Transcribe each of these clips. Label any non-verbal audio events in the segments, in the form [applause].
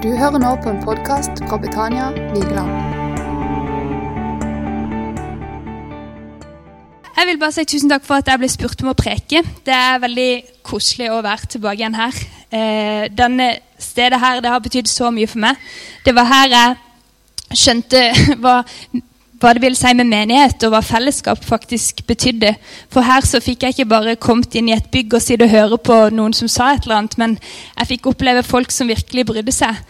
Du hører nå på en podkast fra Betania Vigeland. Jeg vil bare si tusen takk for at jeg ble spurt om å preke. Det er veldig koselig å være tilbake igjen her. Eh, denne stedet her det har betydd så mye for meg. Det var her jeg skjønte [laughs] hva hva det vil si med menighet, og hva fellesskap faktisk betydde. For her så fikk jeg ikke bare kommet inn i et bygg og sitte og høre på noen som sa et eller annet, men jeg fikk oppleve folk som virkelig brydde seg.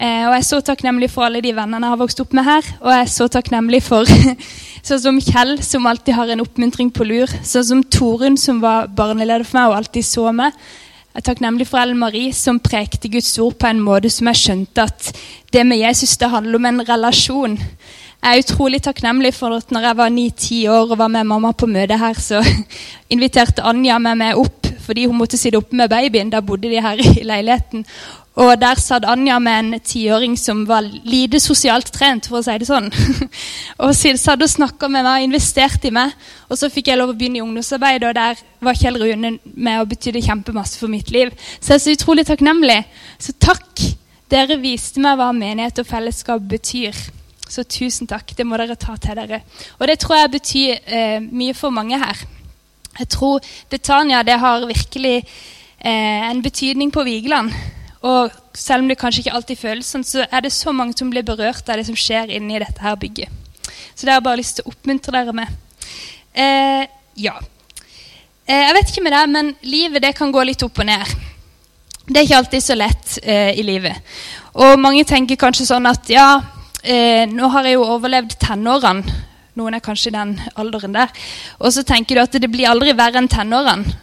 Eh, og jeg er så takknemlig for alle de vennene jeg har vokst opp med her. Og jeg er så takknemlig for [laughs] sånn som Kjell, som alltid har en oppmuntring på lur. Sånn som Torunn, som var barneleder for meg og alltid så meg. Jeg er takknemlig for Ellen Marie, som prekte Guds ord på en måte som jeg skjønte at det med Jesus det handler om en relasjon. Jeg er utrolig takknemlig for at når jeg var ni-ti år og var med mamma på møte her, så [laughs] inviterte Anja med meg opp fordi hun måtte sitte oppe med babyen. Da bodde de her [laughs] i leiligheten. Og der satt Anja med en tiåring som var lite sosialt trent, for å si det sånn. [laughs] og satt og snakka med meg og investerte i meg. Og så fikk jeg lov å begynne i ungdomsarbeid, og der var Kjell Rune med og betydde kjempemasse for mitt liv. Så jeg er så utrolig takknemlig. Så takk. Dere viste meg hva menighet og fellesskap betyr. Så tusen takk. Det må dere ta til dere. Og det tror jeg betyr eh, mye for mange her. Jeg tror Betania det har virkelig eh, en betydning på Vigeland. Og selv om det kanskje ikke alltid føles sånn, så er det så mange som blir berørt av det som skjer inni dette her bygget. Så det har jeg bare lyst til å oppmuntre dere med. Eh, ja. Eh, jeg vet ikke med deg, men livet det kan gå litt opp og ned. Det er ikke alltid så lett eh, i livet. Og mange tenker kanskje sånn at ja, eh, nå har jeg jo overlevd tenårene. Noen er kanskje i den alderen der. Og så tenker du at det blir aldri verre enn tenårene.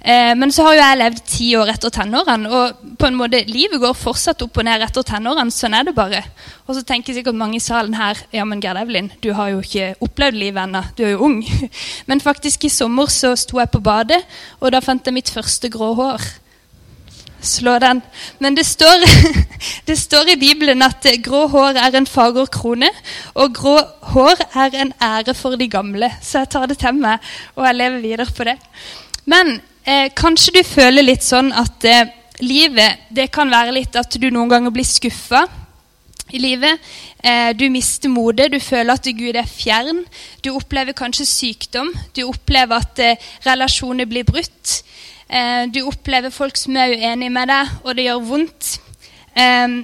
Eh, men så har jo jeg levd ti år etter tenårene, og på en måte livet går fortsatt opp og ned etter tenårene. Sånn er det bare. Og så tenker sikkert mange i salen her ja, men Gerd Evelyn, du har jo ikke opplevd livet ennå. Du er jo ung. [laughs] Men faktisk i sommer så sto jeg på badet, og da fant jeg mitt første grå hår slå den. Men det står, [laughs] det står, i Bibelen at grå hår er en fager krone, og grå hår er en ære for de gamle. Så jeg tar det til meg, og jeg lever videre på det. Men eh, kanskje du føler litt sånn at eh, livet det kan være litt at du noen ganger blir skuffa i livet. Eh, du mister motet, du føler at Gud er fjern. Du opplever kanskje sykdom. Du opplever at eh, relasjoner blir brutt. Eh, du opplever folk som er uenige med deg, og det gjør vondt. Eh,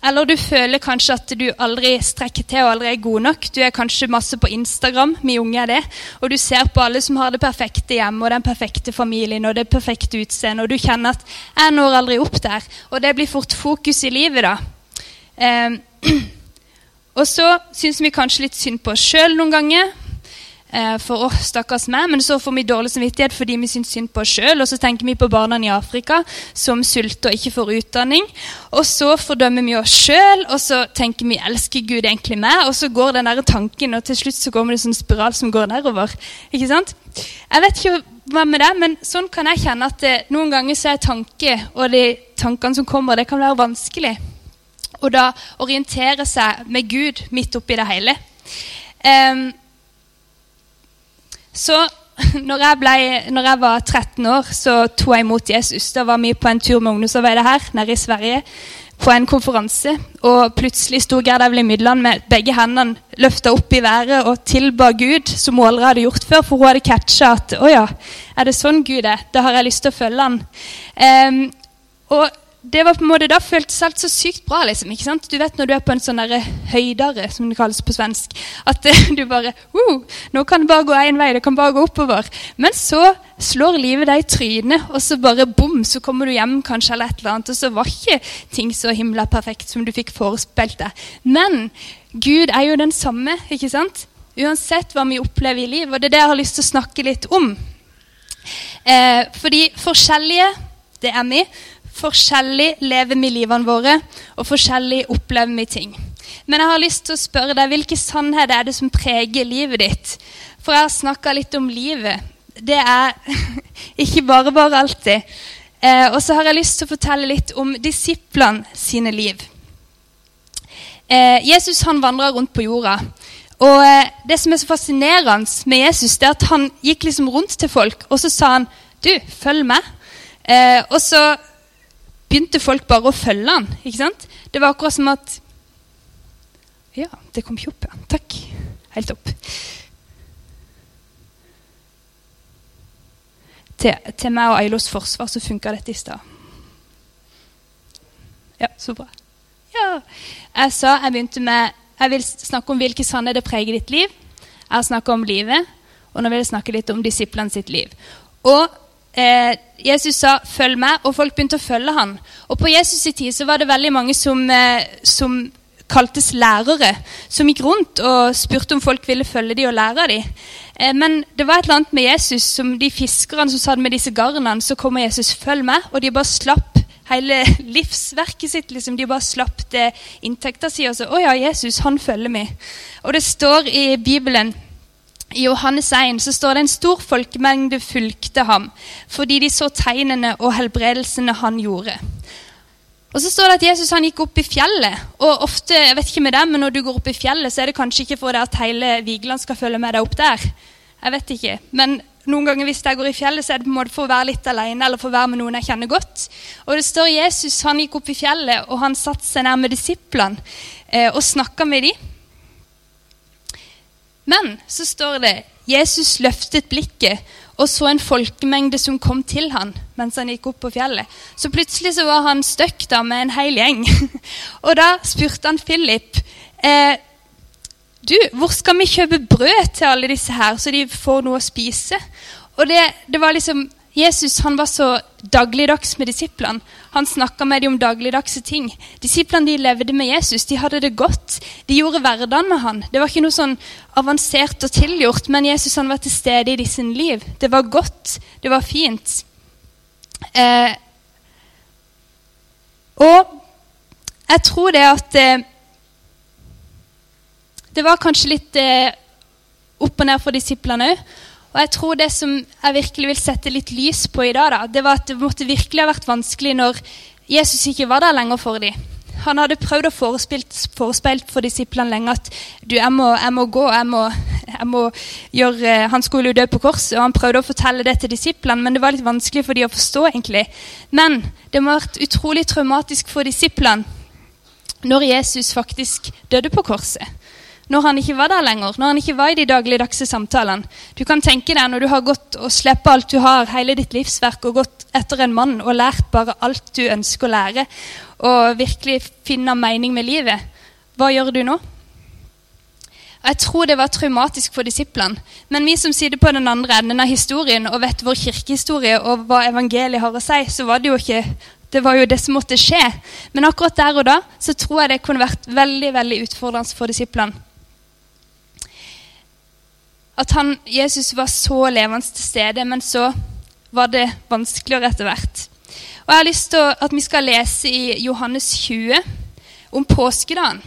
eller du føler kanskje at du aldri strekker til og aldri er god nok. Du er kanskje masse på Instagram, vi unge er det, og du ser på alle som har det perfekte hjemme og den perfekte familien og det perfekte utseendet, og du kjenner at 'jeg når aldri opp der'. Og det blir fort fokus i livet, da. Eh, [clears throat] og så syns vi kanskje litt synd på oss sjøl noen ganger. Eh, for oss, stakkars meg, men så får vi dårlig samvittighet fordi vi syns synd på oss sjøl. Og så tenker vi på barna i Afrika som sulter og ikke får utdanning. Og så fordømmer vi oss sjøl, og så tenker vi elsker Gud egentlig meg? Og så går den der tanken, og til slutt så går det en sånn spiral som går nedover. Ikke sant? Jeg vet ikke hva med det, men sånn kan jeg kjenne at det, noen ganger så er tanke, og de tankene som kommer, det kan være vanskelig. Og da orientere seg med Gud midt oppi det hele. Um, så [laughs] når jeg, ble, når jeg, var 13 år, så tok jeg imot Jesus. Da var vi på en tur med ungdomsarbeidet her nede i Sverige på en konferanse. Og plutselig sto Gerd Evelyn Midland med begge hendene løfta opp i været og tilba Gud, som hun aldri hadde gjort før. For hun hadde catcha at å ja, er det sånn Gud er? Da har jeg lyst til å følge han. Um, og det var på en måte, Da føltes alt så sykt bra. liksom, ikke sant? Du vet når du er på en sånn høydare, som det kalles på svensk, at [laughs] du bare uh, Nå kan det bare gå én vei. Det kan bare gå oppover. Men så slår livet deg i trynet, og så bare bom, så kommer du hjem kanskje, eller et eller annet, og så var ikke ting så himla perfekt som du fikk forespeilt deg. Men Gud er jo den samme, ikke sant? Uansett hva vi opplever i livet. Og det er det jeg har lyst til å snakke litt om. Eh, fordi forskjellige, det er vi. Forskjellig lever vi livene våre, og forskjellig opplever vi ting. Men jeg har lyst til å spørre deg, hvilke sannheter er det som preger livet ditt? For jeg har snakka litt om livet. Det er [laughs] ikke bare bare alltid. Eh, og så har jeg lyst til å fortelle litt om disiplene sine liv. Eh, Jesus han vandra rundt på jorda. Og eh, det som er så fascinerende med Jesus, det er at han gikk liksom rundt til folk, og så sa han Du, følg meg. Eh, og så begynte folk bare å følge han. ikke sant? Det var akkurat som at Ja, det kom ikke opp, ja. Takk. Helt opp. Til, til meg og Eilos forsvar så funka dette i stad. Ja, så bra. Ja. Jeg sa jeg begynte med Jeg vil snakke om hvilke sannheter preger ditt liv. Jeg har snakka om livet, og nå vil jeg snakke litt om disiplene sitt liv. Og eh, Jesus sa 'følg meg', og folk begynte å følge han. Og På Jesus' i tid så var det veldig mange som, eh, som kaltes lærere, som gikk rundt og spurte om folk ville følge dem og lære dem. Eh, men det var et eller annet med Jesus, som de fiskerne som satt med disse garnene, så kommer Jesus 'følg meg', og de bare slapp hele [laughs] livsverket sitt. Liksom. De bare slapp det inntekta si og så 'Å ja, Jesus, han følger meg'. Og det står i Bibelen i Johannes 1 så står det en stor folkemengde fulgte ham fordi de så tegnene og helbredelsene han gjorde. Og så står det at Jesus han gikk opp i fjellet. Og ofte, jeg vet ikke med dem, men når du går opp i fjellet, så er det kanskje ikke for at hele Vigeland skal følge med deg opp der. Jeg vet ikke. Men noen ganger hvis jeg går i fjellet, så er det på en måte for å være litt alene eller for å være med noen jeg kjenner godt. Og det står Jesus han gikk opp i fjellet, og han satte seg nær med disiplene eh, og snakka med dem. Men så står det Jesus løftet blikket og så en folkemengde som kom til han mens han gikk opp på fjellet. Så plutselig så var han støkk da med en hel gjeng. [laughs] og da spurte han Philip eh, du, hvor skal vi kjøpe brød til alle disse her, så de får noe å spise? Og det, det var liksom Jesus han var så dagligdags med disiplene. Han snakka med dem om dagligdagse ting. Disiplene de levde med Jesus. De hadde det godt. De gjorde hverdagen med han. Det var ikke noe sånn avansert og tilgjort, men Jesus han var til stede i sin liv. Det var godt. Det var fint. Eh, og jeg tror det at eh, Det var kanskje litt eh, opp og ned for disiplene òg. Og jeg tror det som jeg virkelig vil sette litt lys på i dag, da, det var at det måtte virkelig ha vært vanskelig når Jesus ikke var der lenger for dem. Han hadde prøvd å forespeilt for disiplene lenge at du, jeg må, jeg må gå, jeg må, jeg må, gjøre Han skulle jo dø på korset, og han prøvde å fortelle det til disiplene, men det var litt vanskelig for dem å forstå. egentlig. Men det må ha vært utrolig traumatisk for disiplene når Jesus faktisk døde på korset når han ikke var der lenger, når han ikke var i de dagligdagse samtalene. Du kan tenke deg når du har gått og sluppet alt du har, hele ditt livsverk, og gått etter en mann og lært bare alt du ønsker å lære, og virkelig finne mening med livet. Hva gjør du nå? Jeg tror det var traumatisk for disiplene. Men vi som sitter på den andre enden av historien og vet vår kirkehistorie og hva evangeliet har å si, så var det jo ikke det var jo det som måtte skje. Men akkurat der og da så tror jeg det kunne vært veldig veldig utfordrende for disiplene. At han, Jesus var så levende til stede, men så var det vanskeligere etter hvert. Og Jeg har lyst til at vi skal lese i Johannes 20 om påskedagen.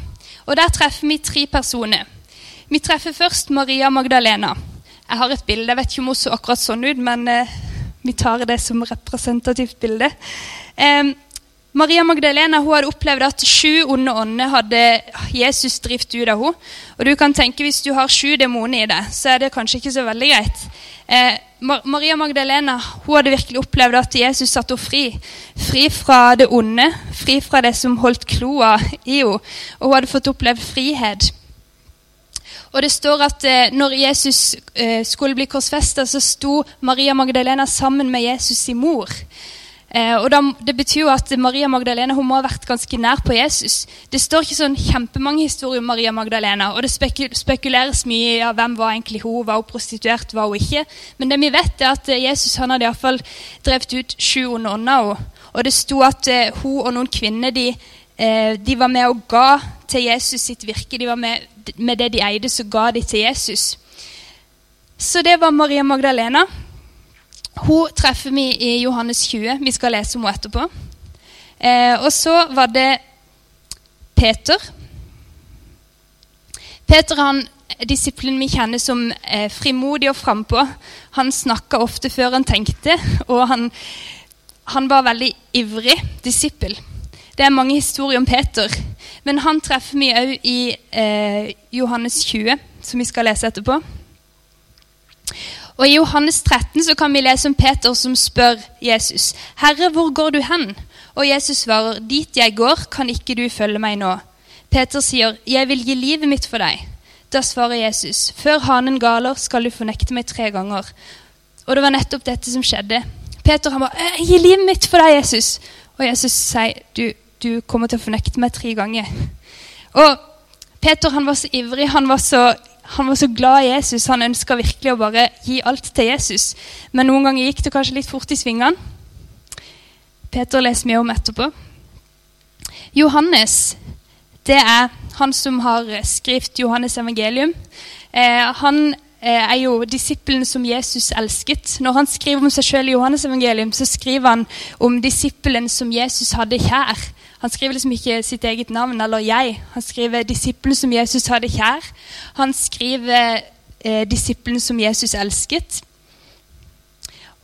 Og Der treffer vi tre personer. Vi treffer først Maria Magdalena. Jeg har et bilde. Jeg vet ikke om hun så akkurat sånn ut, men eh, vi tar det som representativt bilde. Eh, Maria Magdalena hun hadde opplevd at sju onde ånder hadde Jesus drift ut av henne. Og du kan tenke Hvis du har sju demoner i deg, så er det kanskje ikke så veldig greit. Eh, Maria Magdalena hun hadde virkelig opplevd at Jesus satte henne fri. Fri fra det onde, fri fra det som holdt kloa i henne. Og hun hadde fått opplevd frihet. Og det står at eh, når Jesus eh, skulle bli korsfesta, så sto Maria Magdalena sammen med Jesus' i mor. Eh, og da, Det betyr jo at Maria Magdalena hun må ha vært ganske nær på Jesus. Det står ikke sånn kjempemange historier om Maria Magdalena, og det spekuleres mye av ja, hvem var egentlig hun, var hun prostituert, var hun ikke. Men det vi vet, er at eh, Jesus han hadde iallfall drevet ut sju onde ånder. Og det sto at eh, hun og noen kvinner de, eh, de, var med og ga til Jesus sitt virke. De var med, med det de eide, så ga de til Jesus. Så det var Maria Magdalena. Hun treffer vi i Johannes 20. Vi skal lese om henne etterpå. Eh, og så var det Peter. Peter han disiplen vi kjenner som eh, frimodig og frampå. Han snakka ofte før han tenkte, og han, han var veldig ivrig disippel. Det er mange historier om Peter, men han treffer vi òg i eh, Johannes 20, som vi skal lese etterpå. Og I Johannes 13 så kan vi lese om Peter som spør Jesus, 'Herre, hvor går du hen?' Og Jesus svarer, dit jeg går, kan ikke du følge meg nå. Peter sier, jeg vil gi livet mitt for deg. Da svarer Jesus, før hanen galer, skal du fornekte meg tre ganger. Og det var nettopp dette som skjedde. Peter han bare, gir livet mitt for deg, Jesus. Og Jesus sier, du, du kommer til å fornekte meg tre ganger. Og Peter han var så ivrig, han var så, han var så glad i Jesus. Han ønska virkelig å bare gi alt til Jesus. Men noen ganger gikk det kanskje litt fort i svingene. Peter leser mye om etterpå. Johannes, det er han som har skrevet Johannes evangelium. Eh, han eh, er jo disippelen som Jesus elsket. Når han skriver om seg selv i Johannes evangelium, så skriver han om disippelen som Jesus hadde kjær. Han skriver liksom ikke sitt eget navn eller jeg. Han skriver disippelen som Jesus hadde kjær. Han skriver eh, disippelen som Jesus elsket.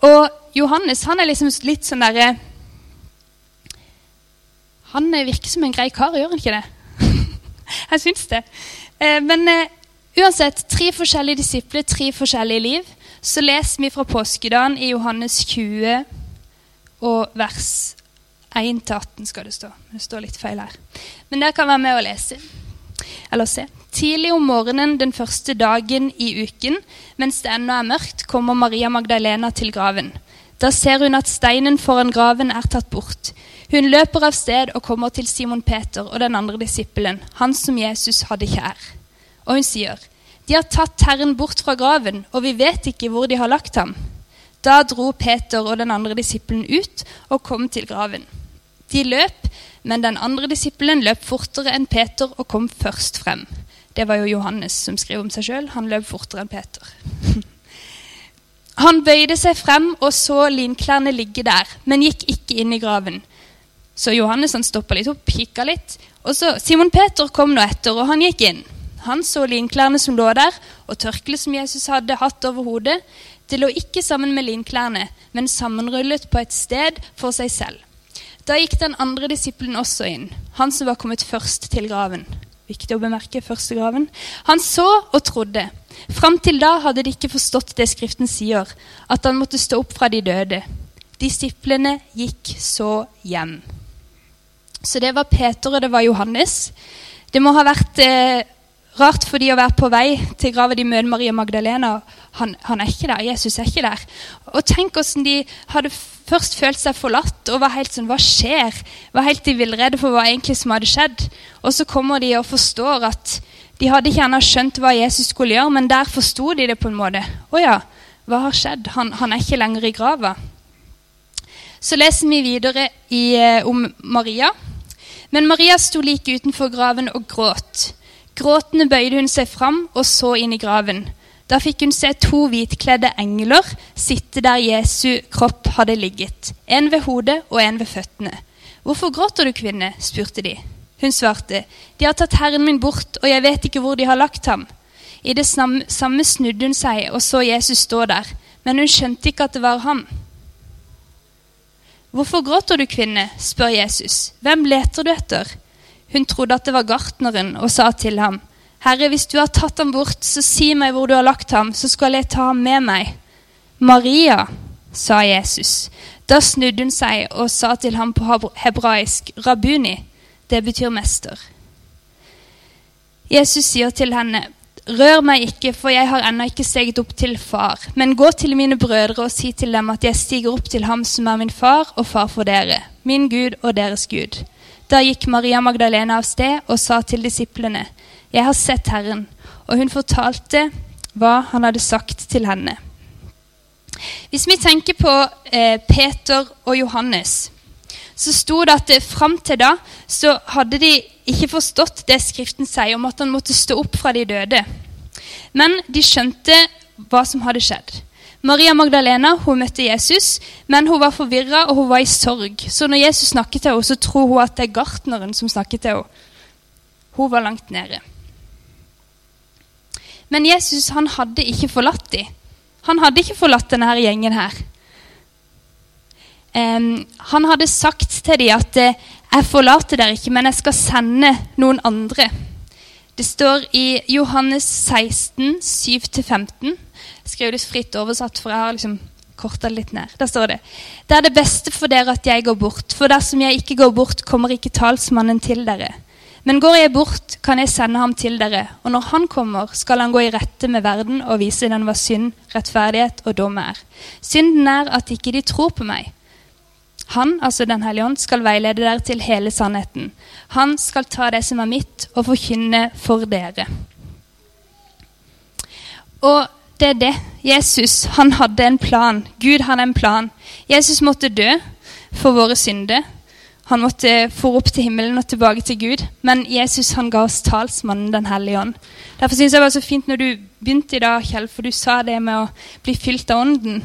Og Johannes han er liksom litt sånn derre Han virker som en grei kar, gjør han ikke det? [laughs] Jeg syns det. Eh, men eh, uansett, tre forskjellige disipler, tre forskjellige liv. Så leser vi fra påskedagen i Johannes 20 og vers 1-18 skal det stå. Det står litt feil her. Men dere kan være med og lese. Eller se. Tidlig om morgenen den første dagen i uken, mens det ennå er mørkt, kommer Maria Magdalena til graven. Da ser hun at steinen foran graven er tatt bort. Hun løper av sted og kommer til Simon Peter og den andre disippelen, han som Jesus hadde kjær. Og hun sier, 'De har tatt Herren bort fra graven, og vi vet ikke hvor de har lagt ham.' Da dro Peter og den andre disippelen ut og kom til graven. De løp, men den andre disippelen løp fortere enn Peter og kom først frem. Det var jo Johannes som skriver om seg sjøl. Han løp fortere enn Peter. [laughs] Han bøyde seg frem og så linklærne ligge der, men gikk ikke inn i graven. Så Johannes han stoppa litt opp, kikka litt. Og så Simon Peter kom nå etter, og han gikk inn. Han så linklærne som lå der, og tørkleet som Jesus hadde hatt over hodet. Det lå ikke sammen med linklærne, men sammenrullet på et sted for seg selv. Da gikk den andre disippelen også inn, han som var kommet først til graven. Viktig å bemerke første graven. Han så og trodde. Fram til da hadde de ikke forstått det Skriften sier, at han måtte stå opp fra de døde. Disiplene gikk så hjem. Så det var Peter og det var Johannes. Det må ha vært eh, rart for de å være på vei til grava de møter Maria Magdalena. Han, han, er ikke der, Jesus er ikke der. Og tenk hvordan de hadde først følt seg forlatt og var helt sånn Hva skjer? Var helt i villrede for hva egentlig som hadde skjedd. Og så kommer de og forstår at de hadde ikke ennå skjønt hva Jesus skulle gjøre, men der forsto de det på en måte. Å ja, hva har skjedd? Han, han er ikke lenger i grava. Så leser vi videre i, eh, om Maria. Men Maria sto like utenfor graven og gråt. Gråtende bøyde hun seg fram og så inn i graven. Da fikk hun se to hvitkledde engler sitte der Jesu kropp hadde ligget, en ved hodet og en ved føttene. Hvorfor gråter du, kvinne? spurte de. Hun svarte, de har tatt Herren min bort, og jeg vet ikke hvor de har lagt ham. I det samme snudde hun seg og så Jesus stå der, men hun skjønte ikke at det var ham. Hvorfor gråter du, kvinne? spør Jesus. Hvem leter du etter? Hun trodde at det var gartneren, og sa til ham, Herre, hvis du har tatt ham bort, så si meg hvor du har lagt ham, så skal jeg ta ham med meg. Maria, sa Jesus. Da snudde hun seg og sa til ham på hebraisk, Rabuni, det betyr mester. Jesus sier til henne, Rør meg ikke, for jeg har ennå ikke steget opp til far. Men gå til mine brødre og si til dem at jeg stiger opp til ham som er min far og far for dere, min Gud og deres Gud. Da gikk Maria Magdalena av sted og sa til disiplene, jeg har sett Herren. Og hun fortalte hva han hadde sagt til henne. Hvis vi tenker på eh, Peter og Johannes, så sto det at fram til da så hadde de ikke forstått det Skriften sier om at han måtte stå opp fra de døde. Men de skjønte hva som hadde skjedd. Maria Magdalena hun møtte Jesus, men hun var forvirra og hun var i sorg. Så når Jesus snakket til henne, så tror hun at det er gartneren som snakket til henne. Hun var langt nede. Men Jesus han hadde ikke forlatt dem. Han hadde ikke forlatt denne gjengen her. Um, han hadde sagt til dem at eh, 'jeg forlater dere ikke, men jeg skal sende noen andre'. Det står i Johannes 16, 7-15. Jeg litt fritt oversatt, for jeg har liksom korta litt ned. Der står det Det er det beste for dere at jeg går bort, for dersom jeg ikke går bort, kommer ikke talsmannen til dere. Men går jeg bort, kan jeg sende ham til dere, og når han kommer, skal han gå i rette med verden og vise den hva synd, rettferdighet og dom er. Synden er at ikke de tror på meg. Han, altså Den hellige ånd, skal veilede dere til hele sannheten. Han skal ta det som er mitt, og forkynne for dere. Og det er det. Jesus han hadde en plan. Gud hadde en plan. Jesus måtte dø for våre synder. Han måtte få opp til himmelen og tilbake til Gud. Men Jesus han ga oss talsmannen Den hellige ånd. Derfor synes jeg det var så fint når du begynte i dag, Kjell, for du sa det med å bli fylt av Ånden.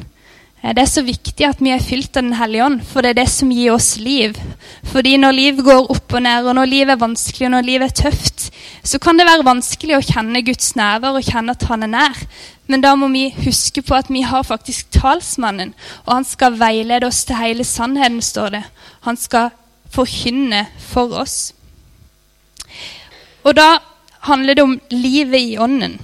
Eh, det er så viktig at vi er fylt av Den hellige ånd, for det er det som gir oss liv. Fordi når liv går opp og ned, og når liv er vanskelig, og når liv er tøft, så kan det være vanskelig å kjenne Guds nærvær og kjenne at han er nær. Men da må vi huske på at vi har faktisk talsmannen, og han skal veilede oss til hele sannheten, står det. Han skal forkynne for oss. Og da handler det om livet i ånden.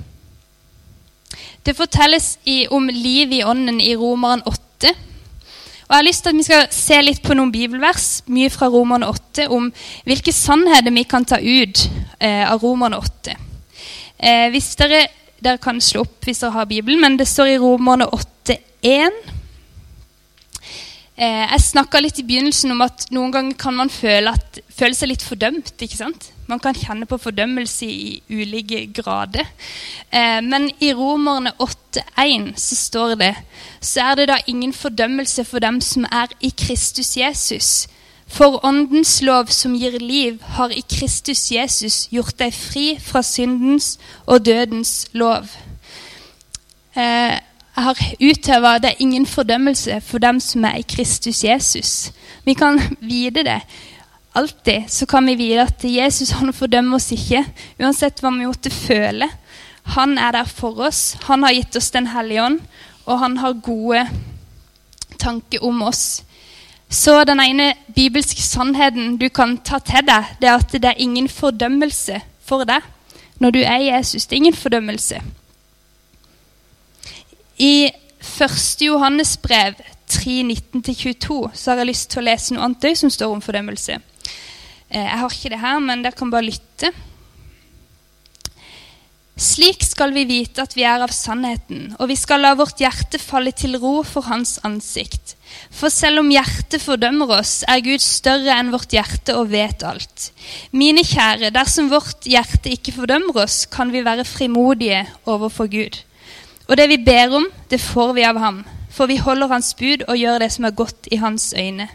Det fortelles i, om liv i ånden i Romeren 8. Og Jeg har lyst til at vi skal se litt på noen bibelvers mye fra Romerne 8, om hvilke sannheter vi kan ta ut eh, av Romerne 8. Eh, hvis dere, dere, kan slå opp hvis dere har Bibelen, men det står i Romerne 8,1. Eh, jeg snakka litt i begynnelsen om at noen ganger kan man føle, at, føle seg litt fordømt. ikke sant? Man kan kjenne på fordømmelse i ulike grader. Eh, men i Romerne 8,1 så står det så er det da ingen fordømmelse for dem som er i Kristus Jesus. For åndens lov som gir liv, har i Kristus Jesus gjort deg fri fra syndens og dødens lov. Eh, har utøva, det er ingen fordømmelse for dem som er i Kristus Jesus. Vi kan vite det alltid så kan vi vite at Jesus han fordømmer oss ikke, uansett hva vi måtte føle. Han er der for oss. Han har gitt oss Den hellige ånd, og han har gode tanker om oss. Så den ene bibelske sannheten du kan ta til deg, det er at det er ingen fordømmelse for deg når du er Jesus. Det er ingen fordømmelse. I 1. Johannes brev 3.19-22 så har jeg lyst til å lese noe annet som står om fordømmelse. Eh, jeg har ikke det her, men dere kan bare lytte. Slik skal vi vite at vi er av sannheten, og vi skal la vårt hjerte falle til ro for Hans ansikt. For selv om hjertet fordømmer oss, er Gud større enn vårt hjerte og vet alt. Mine kjære, dersom vårt hjerte ikke fordømmer oss, kan vi være frimodige overfor Gud. Og det vi ber om, det får vi av ham, for vi holder Hans bud og gjør det som er godt i Hans øyne.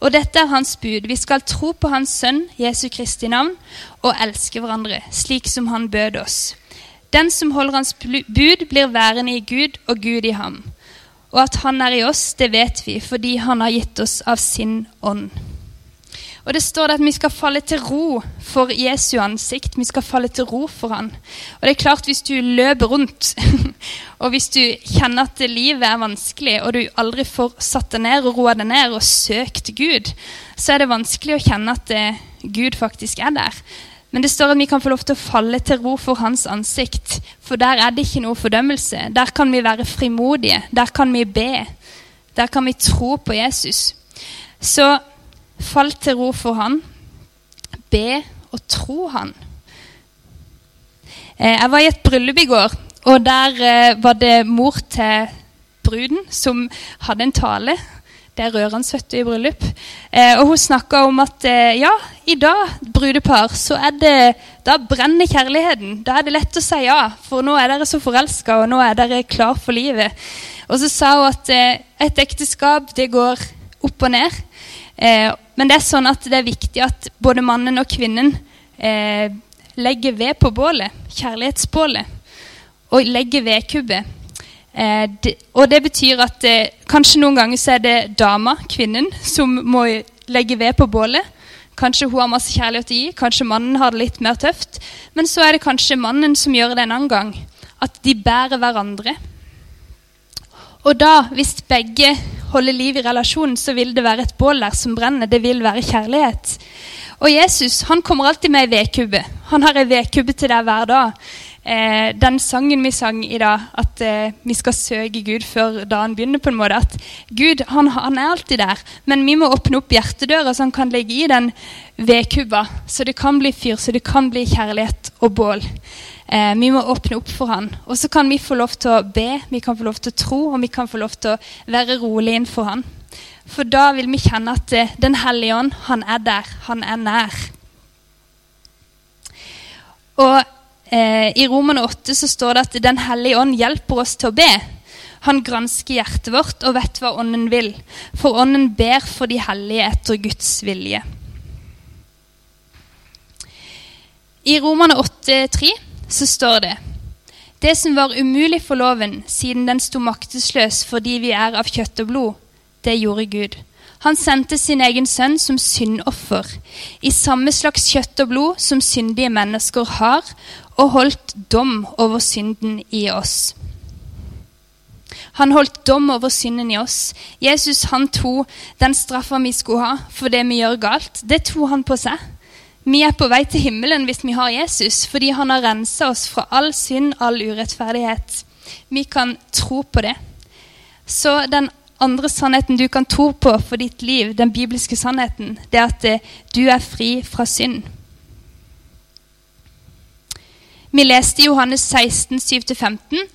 Og dette er hans bud. Vi skal tro på hans sønn, Jesu Kristi navn, og elske hverandre, slik som han bød oss. Den som holder hans bud, blir værende i Gud og Gud i ham. Og at han er i oss, det vet vi, fordi han har gitt oss av sin ånd. Og det står at vi skal falle til ro for Jesu ansikt. Vi skal falle til ro for han. Og det er klart, hvis du løper rundt, [laughs] og hvis du kjenner at livet er vanskelig, og du aldri får satt deg ned og roa deg ned og søkt Gud, så er det vanskelig å kjenne at det, eh, Gud faktisk er der. Men det står at vi kan få lov til å falle til ro for hans ansikt. For der er det ikke noe fordømmelse. Der kan vi være frimodige. Der kan vi be. Der kan vi tro på Jesus. Så Fall til ro for han. Be og tro han. Eh, jeg var i et bryllup i går, og der eh, var det mor til bruden som hadde en tale. Det er rørende i bryllup. Eh, og hun snakka om at ja, i dag, brudepar, så er det Da brenner kjærligheten. Da er det lett å si ja, for nå er dere så forelska, og nå er dere klar for livet. Og så sa hun at et ekteskap, det går opp og ned. Men det er sånn at det er viktig at både mannen og kvinnen eh, legger ved på bålet, kjærlighetsbålet, og legger vedkubbet. Eh, de, og det betyr at eh, kanskje noen ganger så er det dama, kvinnen, som må legge ved på bålet. Kanskje hun har masse kjærlighet å gi, kanskje mannen har det litt mer tøft. Men så er det kanskje mannen som gjør det en annen gang. At de bærer hverandre. Og da, hvis begge holder liv i relasjonen, så vil det være et bål der som brenner. Det vil være kjærlighet. Og Jesus han kommer alltid med ei vedkubbe. Han har ei vedkubbe til deg hver dag. eh, den sangen vi sang i dag, at eh, vi skal søke Gud før dagen begynner. på en måte, At Gud han, han er alltid der, men vi må åpne opp hjertedøra så han kan legge i den vedkubba, så det kan bli fyr, så det kan bli kjærlighet og bål. Eh, vi må åpne opp for han. Og så kan vi få lov til å be, vi kan få lov til å tro, og vi kan få lov til å være rolig innenfor han. For da vil vi kjenne at eh, Den hellige ånd, han er der. Han er nær. Og eh, I Romerne 8 så står det at Den hellige ånd hjelper oss til å be. Han gransker hjertet vårt og vet hva Ånden vil. For Ånden ber for de hellige etter Guds vilje. I Romerne 8,3 så står det Det som var umulig for loven, siden den sto maktesløs fordi vi er av kjøtt og blod, det gjorde Gud. Han sendte sin egen sønn som syndoffer, i samme slags kjøtt og blod som syndige mennesker har, og holdt dom over synden i oss. Han holdt dom over synden i oss. Jesus han tok den straffa vi skulle ha for det vi gjør galt. Det tok han på seg. Vi er på vei til himmelen hvis vi har Jesus, fordi han har rensa oss fra all synd, all urettferdighet. Vi kan tro på det. Så den andre sannheten du kan tro på for ditt liv, den bibelske sannheten, det er at eh, du er fri fra synd. Vi leste i Johannes 16, 7-15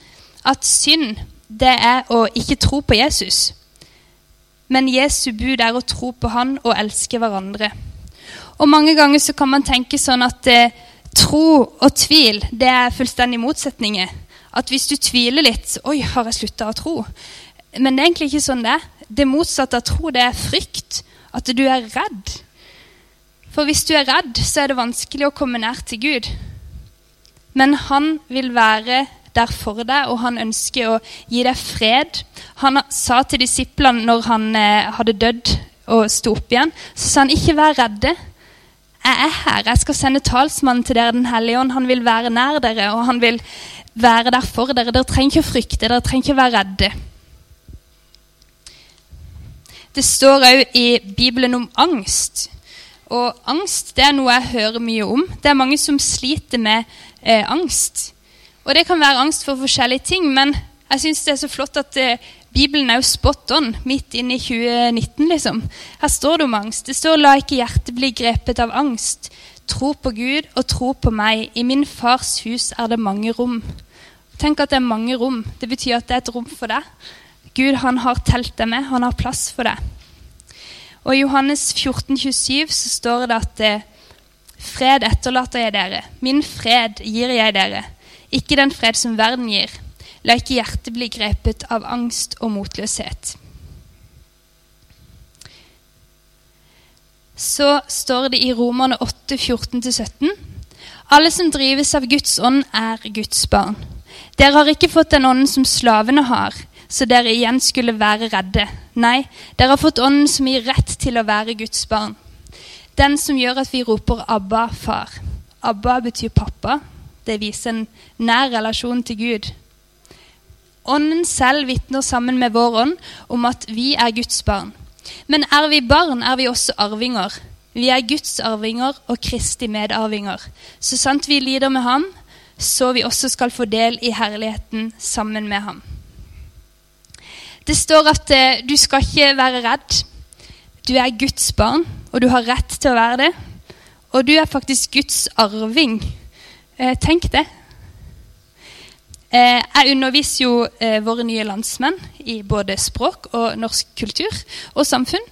at synd det er å ikke tro på Jesus. Men Jesu bud er å tro på Han og elske hverandre. Og mange ganger så kan man tenke sånn at eh, tro og tvil det er fullstendig motsetninger. At hvis du tviler litt Oi, har jeg slutta å tro? Men det er egentlig ikke sånn det er. Det motsatte av tro, det er frykt. At du er redd. For hvis du er redd, så er det vanskelig å komme nær til Gud. Men han vil være der for deg, og han ønsker å gi deg fred. Han sa til disiplene når han eh, hadde dødd og sto opp igjen, så sa han ikke vær redde. Jeg er her. Jeg skal sende talsmannen til dere, Den hellige ånd. Han vil være nær dere, og han vil være der for dere. Dere trenger ikke å frykte, dere trenger ikke å være redde. Det står òg i Bibelen om angst. Og angst det er noe jeg hører mye om. Det er mange som sliter med eh, angst. Og det kan være angst for forskjellige ting, men jeg syns det er så flott at eh, Bibelen er jo spot on midt inn i 2019, liksom. Her står det om angst. Det står 'la ikke hjertet bli grepet av angst'. Tro på Gud og tro på meg. I min fars hus er det mange rom. Tenk at det er mange rom. Det betyr at det er et rom for deg. Gud han har telt deg med. Han har plass for deg. Og I Johannes 14, 27 så står det at eh, fred etterlater jeg dere. Min fred gir jeg dere. Ikke den fred som verden gir. La ikke hjertet bli grepet av angst og motløshet. Så står det i Romerne 8, 14-17.: Alle som drives av Guds ånd, er Guds barn. Dere har ikke fått den ånden som slavene har, så dere igjen skulle være redde. Nei, dere har fått ånden som gir rett til å være Guds barn. Den som gjør at vi roper 'Abba, far'. Abba betyr pappa. Det viser en nær relasjon til Gud. Ånden selv vitner sammen med vår ånd om at vi er Guds barn. Men er vi barn, er vi også arvinger. Vi er Guds arvinger og Kristi medarvinger. Så sant vi lider med ham, så vi også skal få del i herligheten sammen med ham. Det står at eh, du skal ikke være redd. Du er Guds barn, og du har rett til å være det. Og du er faktisk Guds arving. Eh, tenk det. Eh, jeg underviser jo eh, våre nye landsmenn i både språk og norsk kultur og samfunn.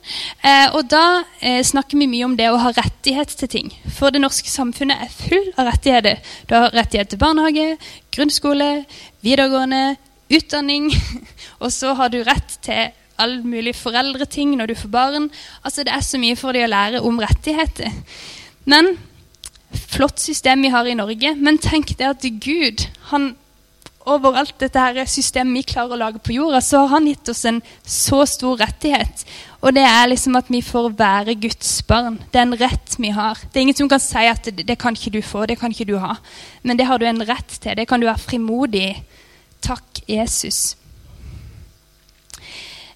Eh, og da snakker vi mye om det å ha rettighet til ting. For det norske samfunnet er full av rettigheter. Du har rettighet til barnehage, grunnskole, videregående, utdanning. [laughs] Og så har du rett til all mulig foreldreting når du får barn. Altså Det er så mye for dem å lære om rettigheter. Men flott system vi har i Norge. Men tenk det at Gud han over alt dette her systemet vi klarer å lage på jorda, så har han gitt oss en så stor rettighet. Og det er liksom at vi får være Guds barn. Det er en rett vi har. Det er ingen som kan si at det, det kan ikke du få, det kan ikke du ha. Men det har du en rett til. Det kan du være frimodig Takk, Jesus.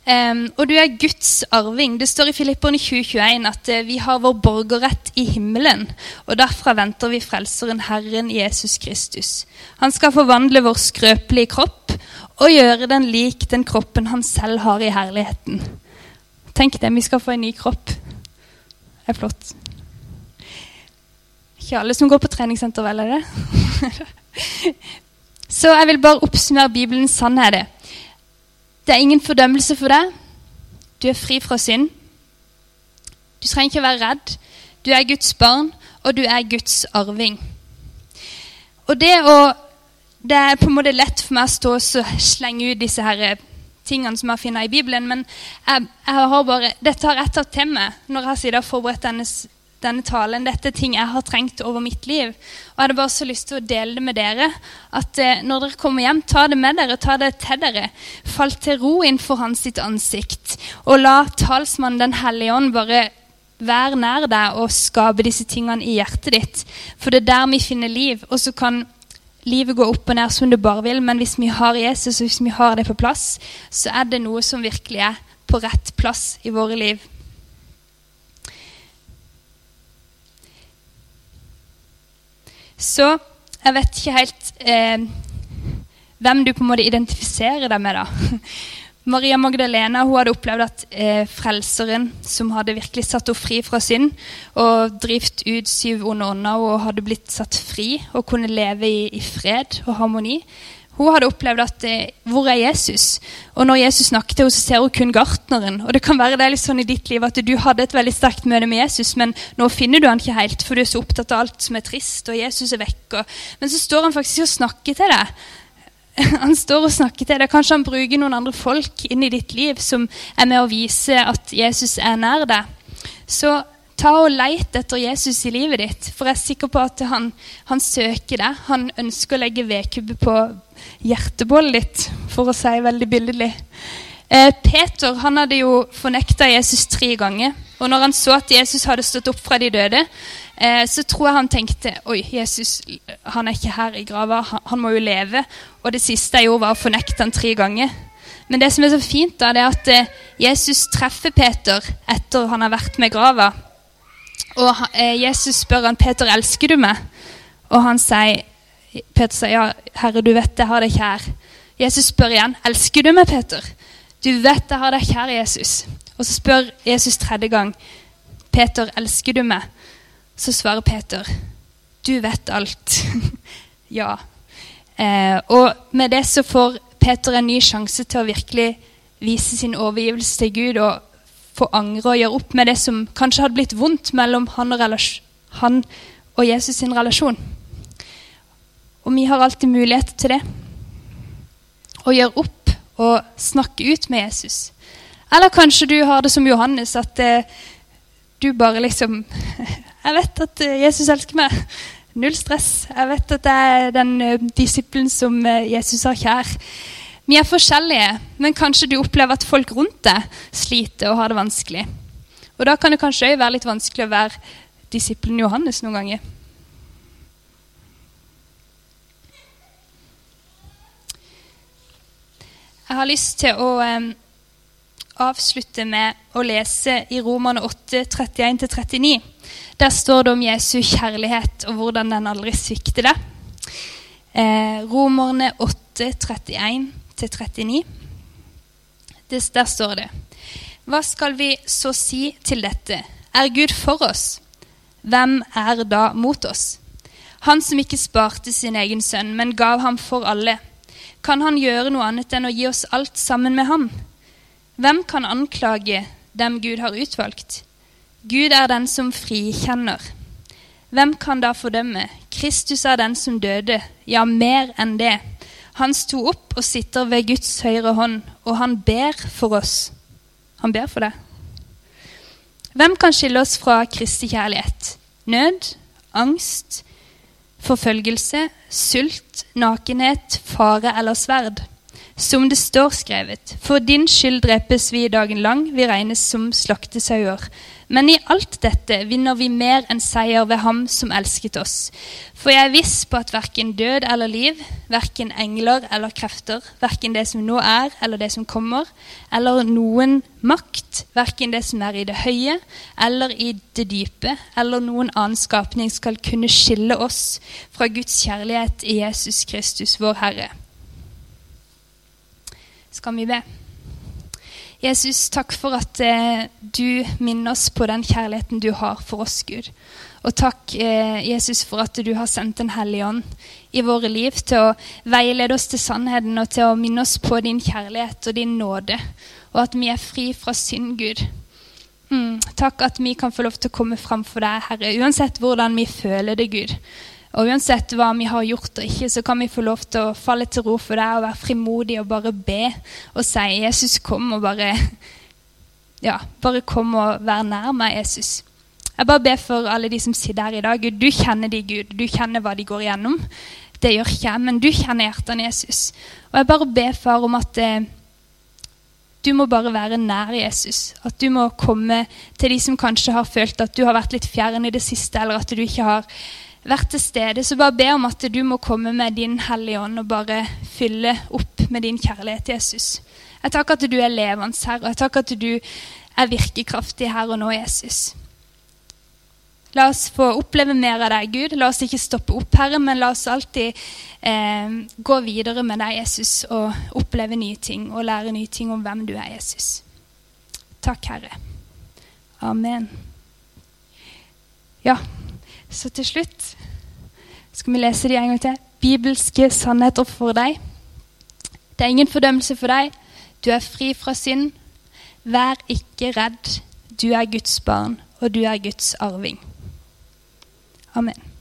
Um, og du er Guds arving. Det står i Filipperne 2021 at uh, vi har vår borgerrett i himmelen. Og derfra venter vi Frelseren Herren Jesus Kristus. Han skal forvandle vår skrøpelige kropp og gjøre den lik den kroppen han selv har i herligheten. Tenk det, vi skal få en ny kropp. Det er flott. Ikke alle som går på treningssenter, vel, er det? [laughs] Så jeg vil bare oppsummere Bibelens sannhet. Det er ingen fordømmelse for deg. Du er fri fra synd. Du trenger ikke å være redd. Du er Guds barn, og du er Guds arving. Og det, å, det er på en måte lett for meg å stå og slenge ut disse her tingene som jeg finner i Bibelen, men jeg, jeg har bare, dette har jeg tatt til meg når jeg har forberedt denne denne talen. Dette er ting jeg har trengt over mitt liv. Og jeg hadde bare så lyst til å dele det med dere. At eh, når dere kommer hjem, ta det med dere, ta det til dere. Fall til ro innenfor hans sitt ansikt. Og la talsmannen Den hellige ånd bare være nær deg og skape disse tingene i hjertet ditt. For det er der vi finner liv. Og så kan livet gå opp og ned som du bare vil, men hvis vi har Jesus, og hvis vi har det på plass, så er det noe som virkelig er på rett plass i våre liv. Så jeg vet ikke helt eh, hvem du på en måte identifiserer deg med. da. [laughs] Maria Magdalena hun hadde opplevd at eh, frelseren, som hadde virkelig satt henne fri fra synd og drevet ut syv onde ånder og hadde blitt satt fri og kunne leve i, i fred og harmoni, hun hadde opplevd at eh, Hvor er Jesus? Og når Jesus snakket til henne, så ser hun kun gartneren. Og det kan være det er litt sånn i ditt liv at du hadde et veldig sterkt møte med Jesus, men nå finner du han ikke helt, for du er så opptatt av alt som er trist, og Jesus er vekk. Og, men så står han faktisk og snakker til deg. [laughs] Han står og snakker til deg. Kanskje han bruker noen andre folk inn i ditt liv som er med å vise at Jesus er nær deg. Så Ta og Leit etter Jesus i livet ditt, for jeg er sikker på at han, han søker deg. Han ønsker å legge vedkubbe på hjertebålet ditt, for å si veldig billedlig. Eh, Peter han hadde jo fornekta Jesus tre ganger. Og når han så at Jesus hadde stått opp fra de døde, eh, så tror jeg han tenkte oi, Jesus han er ikke her i grava, han, han, må jo leve. Og det siste jeg gjorde, var å fornekte han tre ganger. Men det som er så fint, da, det er at eh, Jesus treffer Peter etter han har vært med grava. Og eh, Jesus spør han, 'Peter, elsker du meg?' Og han sier, Peter sier, 'Ja, Herre, du vet jeg har deg kjær'. Jesus spør igjen, 'Elsker du meg, Peter?' 'Du vet jeg har deg kjær, Jesus'. Og så spør Jesus tredje gang, 'Peter, elsker du meg?' Så svarer Peter, 'Du vet alt'. [laughs] ja. Eh, og med det så får Peter en ny sjanse til å virkelig vise sin overgivelse til Gud og få angre og gjøre opp med det som kanskje hadde blitt vondt mellom han og, han og Jesus sin relasjon. Og vi har alltid mulighet til det. Å gjøre opp og snakke ut med Jesus. Eller kanskje du har det som Johannes, at eh, du bare liksom [laughs] Jeg vet at eh, Jesus elsker meg. Null stress. Jeg vet at jeg er den uh, disippelen som uh, Jesus har kjær. Vi er forskjellige, men kanskje du opplever at folk rundt deg sliter og har det vanskelig. Og da kan det kanskje òg være litt vanskelig å være disippelen Johannes noen ganger. Jeg har lyst til å eh, avslutte med å lese i Romerne 8, 31-39. Der står det om Jesu kjærlighet og hvordan den aldri svikter det. Eh, Romerne 8, 31 39. Der står det Hva skal vi så si til dette? Er Gud for oss? Hvem er da mot oss? Han som ikke sparte sin egen sønn, men gav ham for alle. Kan han gjøre noe annet enn å gi oss alt sammen med ham? Hvem kan anklage dem Gud har utvalgt? Gud er den som frikjenner. Hvem kan da fordømme? Kristus er den som døde, ja, mer enn det han sto opp og sitter ved Guds høyre hånd, og han ber for oss. Han ber for deg. Hvem kan skille oss fra Kristi kjærlighet? Nød, angst, forfølgelse, sult, nakenhet, fare eller sverd? Som det står skrevet, for din skyld drepes vi dagen lang, vi regnes som slaktesauer. Men i alt dette vinner vi mer enn seier ved Ham som elsket oss. For jeg er viss på at verken død eller liv, verken engler eller krefter, verken det som nå er eller det som kommer, eller noen makt, verken det som er i det høye eller i det dype, eller noen annen skapning skal kunne skille oss fra Guds kjærlighet i Jesus Kristus, vår Herre. Skal vi be? Jesus, takk for at eh, du minner oss på den kjærligheten du har for oss, Gud. Og takk, eh, Jesus, for at du har sendt Den hellige ånd i våre liv til å veilede oss til sannheten og til å minne oss på din kjærlighet og din nåde, og at vi er fri fra synd, Gud. Mm, takk at vi kan få lov til å komme fram for deg, Herre, uansett hvordan vi føler det, Gud. Og uansett hva vi har gjort og ikke, så kan vi få lov til å falle til ro for deg og være frimodige og bare be og si 'Jesus, kom', og bare Ja, bare kom og vær nær meg, Jesus. Jeg bare ber for alle de som sitter her i dag. Gud, du kjenner de, Gud. Du kjenner hva de går igjennom. Det gjør ikke jeg, men du kjenner hjertene, Jesus. Og jeg bare ber, far, om at eh, du må bare være nær Jesus. At du må komme til de som kanskje har følt at du har vært litt fjern i det siste, eller at du ikke har vært til stede. Så bare be om at du må komme med din Hellige Ånd og bare fylle opp med din kjærlighet, Jesus. Jeg takker at du er levende her, og jeg takker at du er virkekraftig her og nå, Jesus. La oss få oppleve mer av deg, Gud. La oss ikke stoppe opp, Herre, men la oss alltid eh, gå videre med deg, Jesus, og oppleve nye ting og lære nye ting om hvem du er, Jesus. Takk, Herre. Amen. Ja. Så til slutt skal vi lese de en gang til. Bibelske sannheter for deg. Det er ingen fordømmelse for deg. Du er fri fra synd. Vær ikke redd. Du er Guds barn, og du er Guds arving. Amen.